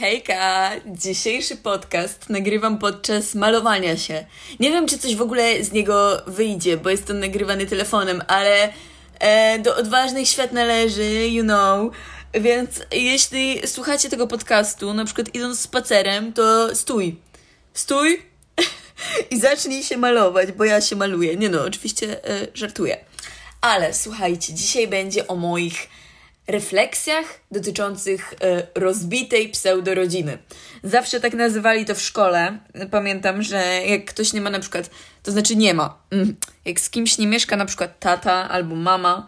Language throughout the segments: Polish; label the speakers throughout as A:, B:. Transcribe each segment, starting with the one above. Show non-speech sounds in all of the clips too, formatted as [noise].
A: Hejka! Dzisiejszy podcast nagrywam podczas malowania się. Nie wiem, czy coś w ogóle z niego wyjdzie, bo jest to nagrywany telefonem, ale e, do odważnych świat należy, you know. Więc jeśli słuchacie tego podcastu, na przykład idąc spacerem, to stój. Stój [laughs] i zacznij się malować, bo ja się maluję. Nie no, oczywiście e, żartuję. Ale słuchajcie, dzisiaj będzie o moich refleksjach dotyczących e, rozbitej pseudorodziny. Zawsze tak nazywali to w szkole. Pamiętam, że jak ktoś nie ma na przykład, to znaczy nie ma, mm, jak z kimś nie mieszka na przykład tata albo mama,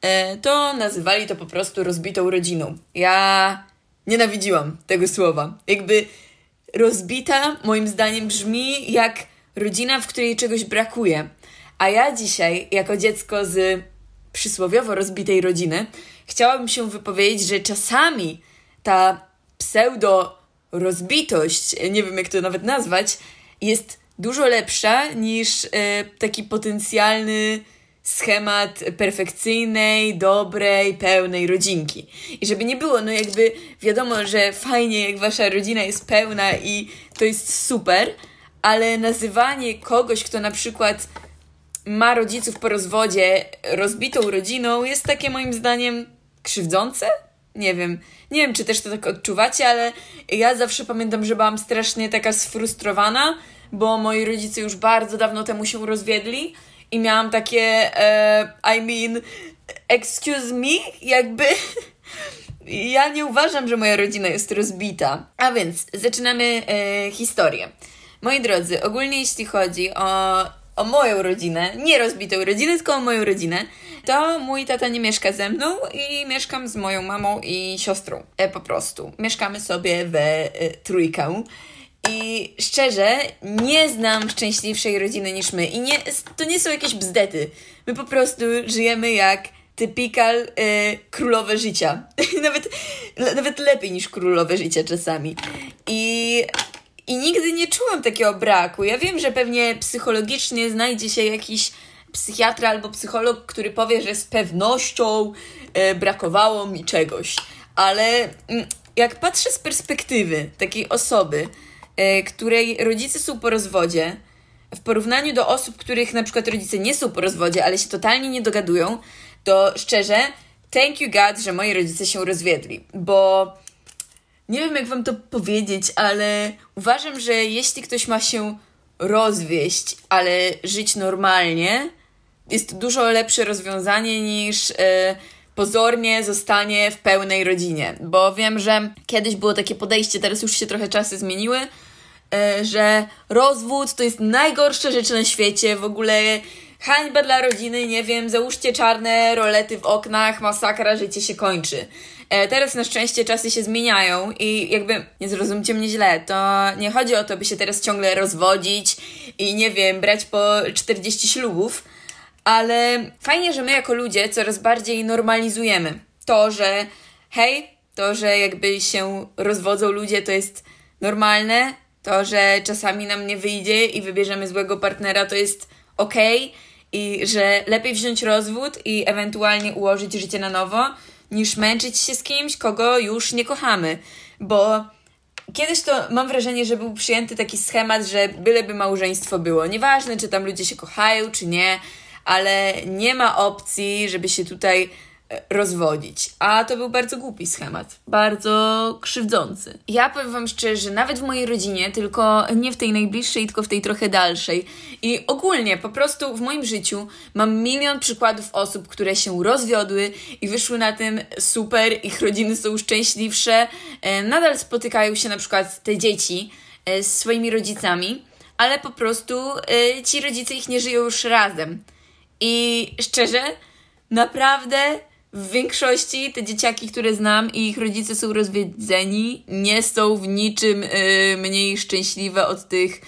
A: e, to nazywali to po prostu rozbitą rodziną. Ja nienawidziłam tego słowa. Jakby rozbita moim zdaniem brzmi jak rodzina, w której czegoś brakuje. A ja dzisiaj, jako dziecko z przysłowiowo rozbitej rodziny, chciałabym się wypowiedzieć, że czasami ta pseudo rozbitość, nie wiem jak to nawet nazwać, jest dużo lepsza niż e, taki potencjalny schemat perfekcyjnej, dobrej, pełnej rodzinki. I żeby nie było, no jakby wiadomo, że fajnie, jak wasza rodzina jest pełna i to jest super, ale nazywanie kogoś, kto na przykład ma rodziców po rozwodzie rozbitą rodziną, jest takie moim zdaniem krzywdzące? Nie wiem. Nie wiem, czy też to tak odczuwacie, ale ja zawsze pamiętam, że byłam strasznie taka sfrustrowana, bo moi rodzice już bardzo dawno temu się rozwiedli i miałam takie, e, I mean, excuse me, jakby. [laughs] ja nie uważam, że moja rodzina jest rozbita. A więc zaczynamy e, historię. Moi drodzy, ogólnie jeśli chodzi o o moją rodzinę, nie rozbitą rodzinę, tylko o moją rodzinę, to mój tata nie mieszka ze mną i mieszkam z moją mamą i siostrą. E, po prostu. Mieszkamy sobie we e, trójkę. I szczerze, nie znam szczęśliwszej rodziny niż my. I nie, to nie są jakieś bzdety. My po prostu żyjemy jak typikal y, królowe życia. [laughs] nawet, nawet lepiej niż królowe życia czasami. I i nigdy nie czułam takiego braku. Ja wiem, że pewnie psychologicznie znajdzie się jakiś psychiatra albo psycholog, który powie, że z pewnością e, brakowało mi czegoś. Ale mm, jak patrzę z perspektywy takiej osoby, e, której rodzice są po rozwodzie, w porównaniu do osób, których na przykład rodzice nie są po rozwodzie, ale się totalnie nie dogadują, to szczerze, thank you God, że moi rodzice się rozwiedli, bo nie wiem jak wam to powiedzieć, ale uważam, że jeśli ktoś ma się rozwieść, ale żyć normalnie, jest dużo lepsze rozwiązanie niż e, pozornie zostanie w pełnej rodzinie. Bo wiem, że kiedyś było takie podejście, teraz już się trochę czasy zmieniły, e, że rozwód to jest najgorsza rzecz na świecie, w ogóle hańba dla rodziny, nie wiem, załóżcie czarne rolety w oknach, masakra, życie się kończy. E, teraz na szczęście czasy się zmieniają i jakby nie zrozumcie mnie źle, to nie chodzi o to, by się teraz ciągle rozwodzić i nie wiem, brać po 40 ślubów, ale fajnie, że my jako ludzie coraz bardziej normalizujemy to, że hej, to, że jakby się rozwodzą ludzie, to jest normalne, to, że czasami nam nie wyjdzie i wybierzemy złego partnera, to jest okej. Okay, i że lepiej wziąć rozwód i ewentualnie ułożyć życie na nowo, niż męczyć się z kimś, kogo już nie kochamy. Bo kiedyś to mam wrażenie, że był przyjęty taki schemat, że byleby małżeństwo było. Nieważne, czy tam ludzie się kochają, czy nie, ale nie ma opcji, żeby się tutaj rozwodzić. A to był bardzo głupi schemat, bardzo krzywdzący. Ja powiem Wam szczerze, nawet w mojej rodzinie, tylko nie w tej najbliższej, tylko w tej trochę dalszej. I ogólnie, po prostu w moim życiu mam milion przykładów osób, które się rozwiodły i wyszły na tym super, ich rodziny są szczęśliwsze, e, nadal spotykają się na przykład te dzieci e, z swoimi rodzicami, ale po prostu e, ci rodzice ich nie żyją już razem. I szczerze, naprawdę w większości te dzieciaki, które znam i ich rodzice są rozwiedzeni, nie są w niczym y, mniej szczęśliwe od tych,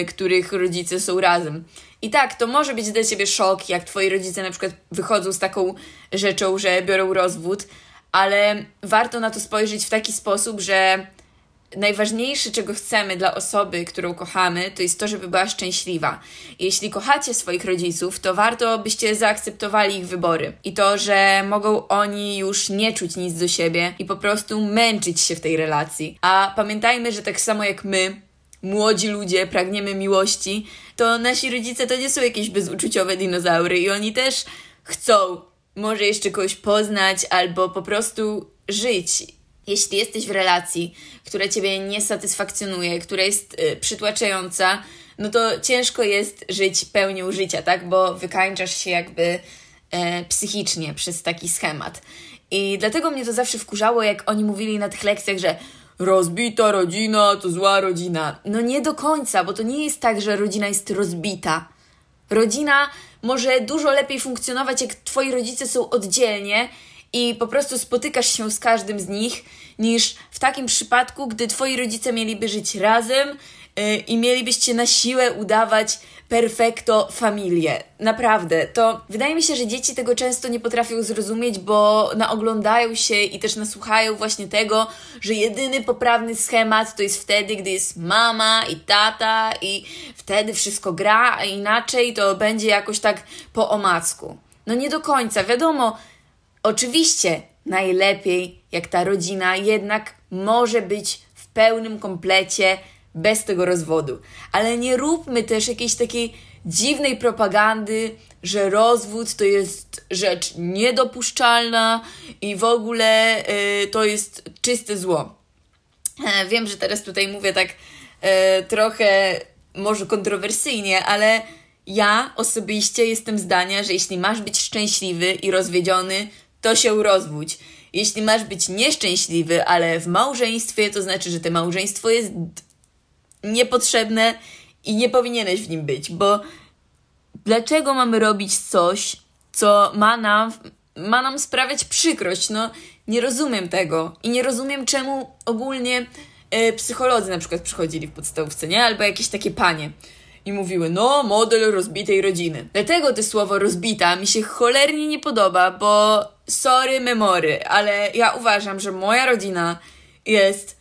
A: y, których rodzice są razem. I tak, to może być dla ciebie szok, jak twoi rodzice na przykład wychodzą z taką rzeczą, że biorą rozwód, ale warto na to spojrzeć w taki sposób, że najważniejsze, czego chcemy dla osoby, którą kochamy, to jest to, żeby była szczęśliwa. Jeśli kochacie swoich rodziców, to warto byście zaakceptowali ich wybory i to, że mogą oni już nie czuć nic do siebie i po prostu męczyć się w tej relacji. A pamiętajmy, że tak samo jak my, młodzi ludzie, pragniemy miłości, to nasi rodzice to nie są jakieś bezuczuciowe dinozaury i oni też chcą może jeszcze kogoś poznać albo po prostu żyć jeśli jesteś w relacji, która ciebie nie satysfakcjonuje, która jest y, przytłaczająca, no to ciężko jest żyć pełnią życia, tak? Bo wykańczasz się jakby e, psychicznie przez taki schemat. I dlatego mnie to zawsze wkurzało, jak oni mówili na tych lekcjach, że rozbita rodzina to zła rodzina. No nie do końca, bo to nie jest tak, że rodzina jest rozbita. Rodzina może dużo lepiej funkcjonować, jak twoi rodzice są oddzielnie i po prostu spotykasz się z każdym z nich, niż w takim przypadku, gdy twoi rodzice mieliby żyć razem yy, i mielibyście na siłę udawać perfekto familię. Naprawdę, to wydaje mi się, że dzieci tego często nie potrafią zrozumieć, bo naoglądają się i też nasłuchają właśnie tego, że jedyny poprawny schemat to jest wtedy, gdy jest mama i tata i wtedy wszystko gra, a inaczej to będzie jakoś tak po omacku. No nie do końca, wiadomo, Oczywiście najlepiej, jak ta rodzina jednak może być w pełnym komplecie bez tego rozwodu. Ale nie róbmy też jakiejś takiej dziwnej propagandy, że rozwód to jest rzecz niedopuszczalna i w ogóle y, to jest czyste zło. E, wiem, że teraz tutaj mówię tak e, trochę może kontrowersyjnie, ale ja osobiście jestem zdania, że jeśli masz być szczęśliwy i rozwiedziony, to się rozwódź. Jeśli masz być nieszczęśliwy, ale w małżeństwie, to znaczy, że to małżeństwo jest niepotrzebne i nie powinieneś w nim być, bo dlaczego mamy robić coś, co ma nam, ma nam sprawiać przykrość? No, nie rozumiem tego i nie rozumiem, czemu ogólnie e, psycholodzy na przykład przychodzili w podstawówce, nie? Albo jakieś takie panie i mówiły, no, model rozbitej rodziny. Dlatego to słowo rozbita mi się cholernie nie podoba, bo sorry memory, ale ja uważam, że moja rodzina jest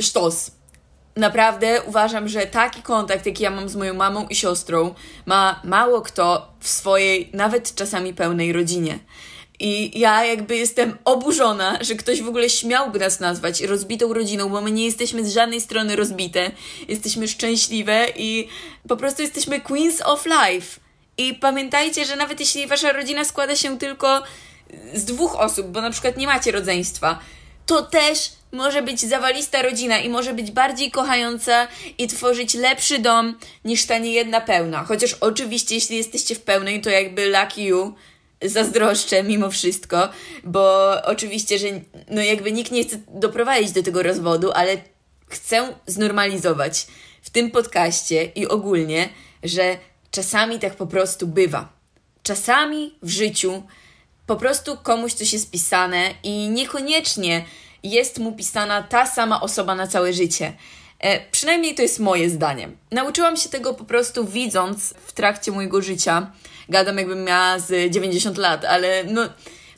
A: sztos. Naprawdę uważam, że taki kontakt, jaki ja mam z moją mamą i siostrą, ma mało kto w swojej, nawet czasami pełnej rodzinie. I ja jakby jestem oburzona, że ktoś w ogóle śmiałby nas nazwać rozbitą rodziną, bo my nie jesteśmy z żadnej strony rozbite. Jesteśmy szczęśliwe i po prostu jesteśmy queens of life. I pamiętajcie, że nawet jeśli wasza rodzina składa się tylko z dwóch osób, bo na przykład nie macie rodzeństwa, to też może być zawalista rodzina i może być bardziej kochająca i tworzyć lepszy dom niż ta niejedna pełna. Chociaż oczywiście, jeśli jesteście w pełnej, to jakby lucky you, zazdroszczę mimo wszystko, bo oczywiście, że no jakby nikt nie chce doprowadzić do tego rozwodu, ale chcę znormalizować w tym podcaście i ogólnie, że czasami tak po prostu bywa. Czasami w życiu po prostu komuś coś jest pisane i niekoniecznie jest mu pisana ta sama osoba na całe życie. E, przynajmniej to jest moje zdanie. Nauczyłam się tego po prostu widząc w trakcie mojego życia gadam jakbym miała z 90 lat, ale no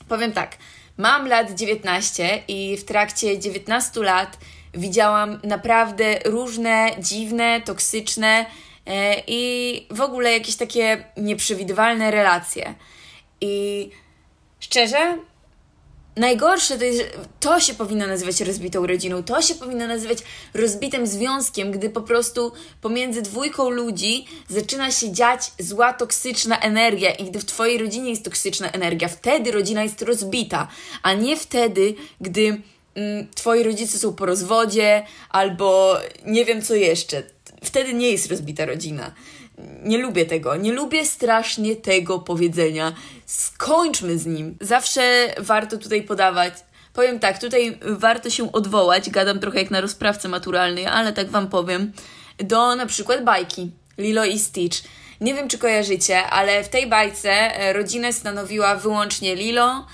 A: powiem tak, mam lat 19 i w trakcie 19 lat widziałam naprawdę różne dziwne, toksyczne i w ogóle jakieś takie nieprzewidywalne relacje. I szczerze, Najgorsze to jest, to się powinno nazywać rozbitą rodziną, to się powinno nazywać rozbitym związkiem, gdy po prostu pomiędzy dwójką ludzi zaczyna się dziać zła, toksyczna energia i gdy w Twojej rodzinie jest toksyczna energia, wtedy rodzina jest rozbita, a nie wtedy, gdy mm, Twoi rodzice są po rozwodzie albo nie wiem co jeszcze. Wtedy nie jest rozbita rodzina nie lubię tego. Nie lubię strasznie tego powiedzenia. Skończmy z nim. Zawsze warto tutaj podawać. Powiem tak, tutaj warto się odwołać, gadam trochę jak na rozprawce maturalnej, ale tak wam powiem, do na przykład bajki Lilo i Stitch. Nie wiem, czy kojarzycie, ale w tej bajce e, rodzinę stanowiła wyłącznie Lilo,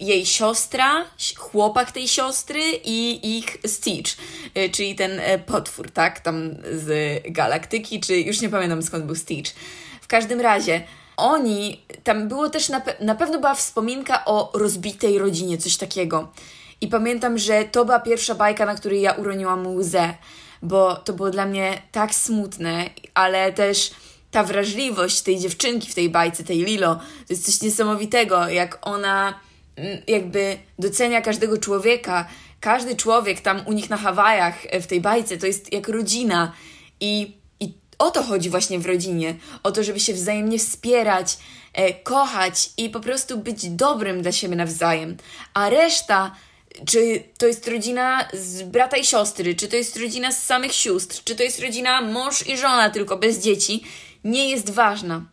A: jej siostra, chłopak tej siostry i ich Stitch, e, czyli ten e, potwór, tak, tam z galaktyki, czy już nie pamiętam skąd był Stitch. W każdym razie oni, tam było też, na, pe na pewno była wspominka o rozbitej rodzinie, coś takiego. I pamiętam, że to była pierwsza bajka, na której ja uroniłam łzę, bo to było dla mnie tak smutne, ale też ta wrażliwość tej dziewczynki w tej bajce, tej Lilo, to jest coś niesamowitego, jak ona mm, jakby docenia każdego człowieka. Każdy człowiek tam u nich na Hawajach, e, w tej bajce, to jest jak rodzina. I, i o to chodzi właśnie w rodzinie. O to, żeby się wzajemnie wspierać, e, kochać i po prostu być dobrym dla siebie nawzajem. A reszta czy to jest rodzina z brata i siostry, czy to jest rodzina z samych sióstr, czy to jest rodzina mąż i żona, tylko bez dzieci, nie jest ważna.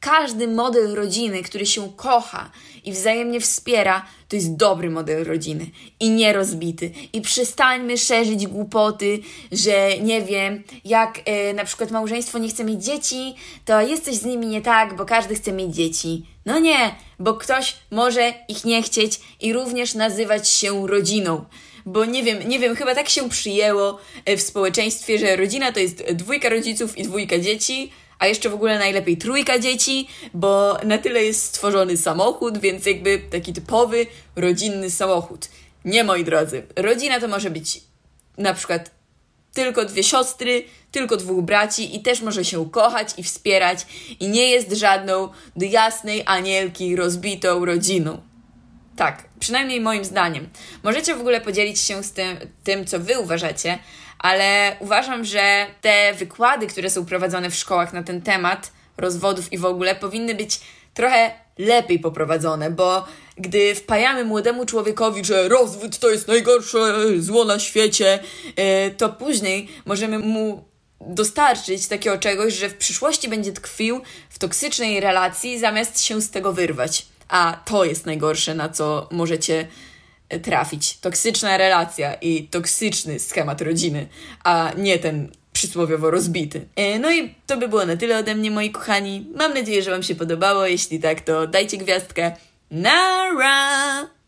A: Każdy model rodziny, który się kocha i wzajemnie wspiera, to jest dobry model rodziny i nie rozbity. I przestańmy szerzyć głupoty, że nie wiem, jak e, na przykład małżeństwo nie chce mieć dzieci, to jest coś z nimi nie tak, bo każdy chce mieć dzieci. No nie, bo ktoś może ich nie chcieć i również nazywać się rodziną bo nie wiem, nie wiem, chyba tak się przyjęło e, w społeczeństwie, że rodzina to jest dwójka rodziców i dwójka dzieci, a jeszcze w ogóle najlepiej trójka dzieci, bo na tyle jest stworzony samochód, więc jakby taki typowy rodzinny samochód. Nie, moi drodzy, rodzina to może być na przykład tylko dwie siostry, tylko dwóch braci i też może się kochać i wspierać i nie jest żadną do jasnej anielki rozbitą rodziną. Tak, przynajmniej moim zdaniem. Możecie w ogóle podzielić się z tym, tym co wy uważacie, ale uważam, że te wykłady, które są prowadzone w szkołach na ten temat rozwodów i w ogóle powinny być trochę lepiej poprowadzone, bo gdy wpajamy młodemu człowiekowi, że rozwód to jest najgorsze zło na świecie, e, to później możemy mu dostarczyć takiego czegoś, że w przyszłości będzie tkwił w toksycznej relacji, zamiast się z tego wyrwać. A to jest najgorsze, na co możecie trafić. Toksyczna relacja i toksyczny schemat rodziny, a nie ten przysłowiowo rozbity. E, no i to by było na tyle ode mnie, moi kochani. Mam nadzieję, że Wam się podobało. Jeśli tak, to dajcie gwiazdkę. Nara!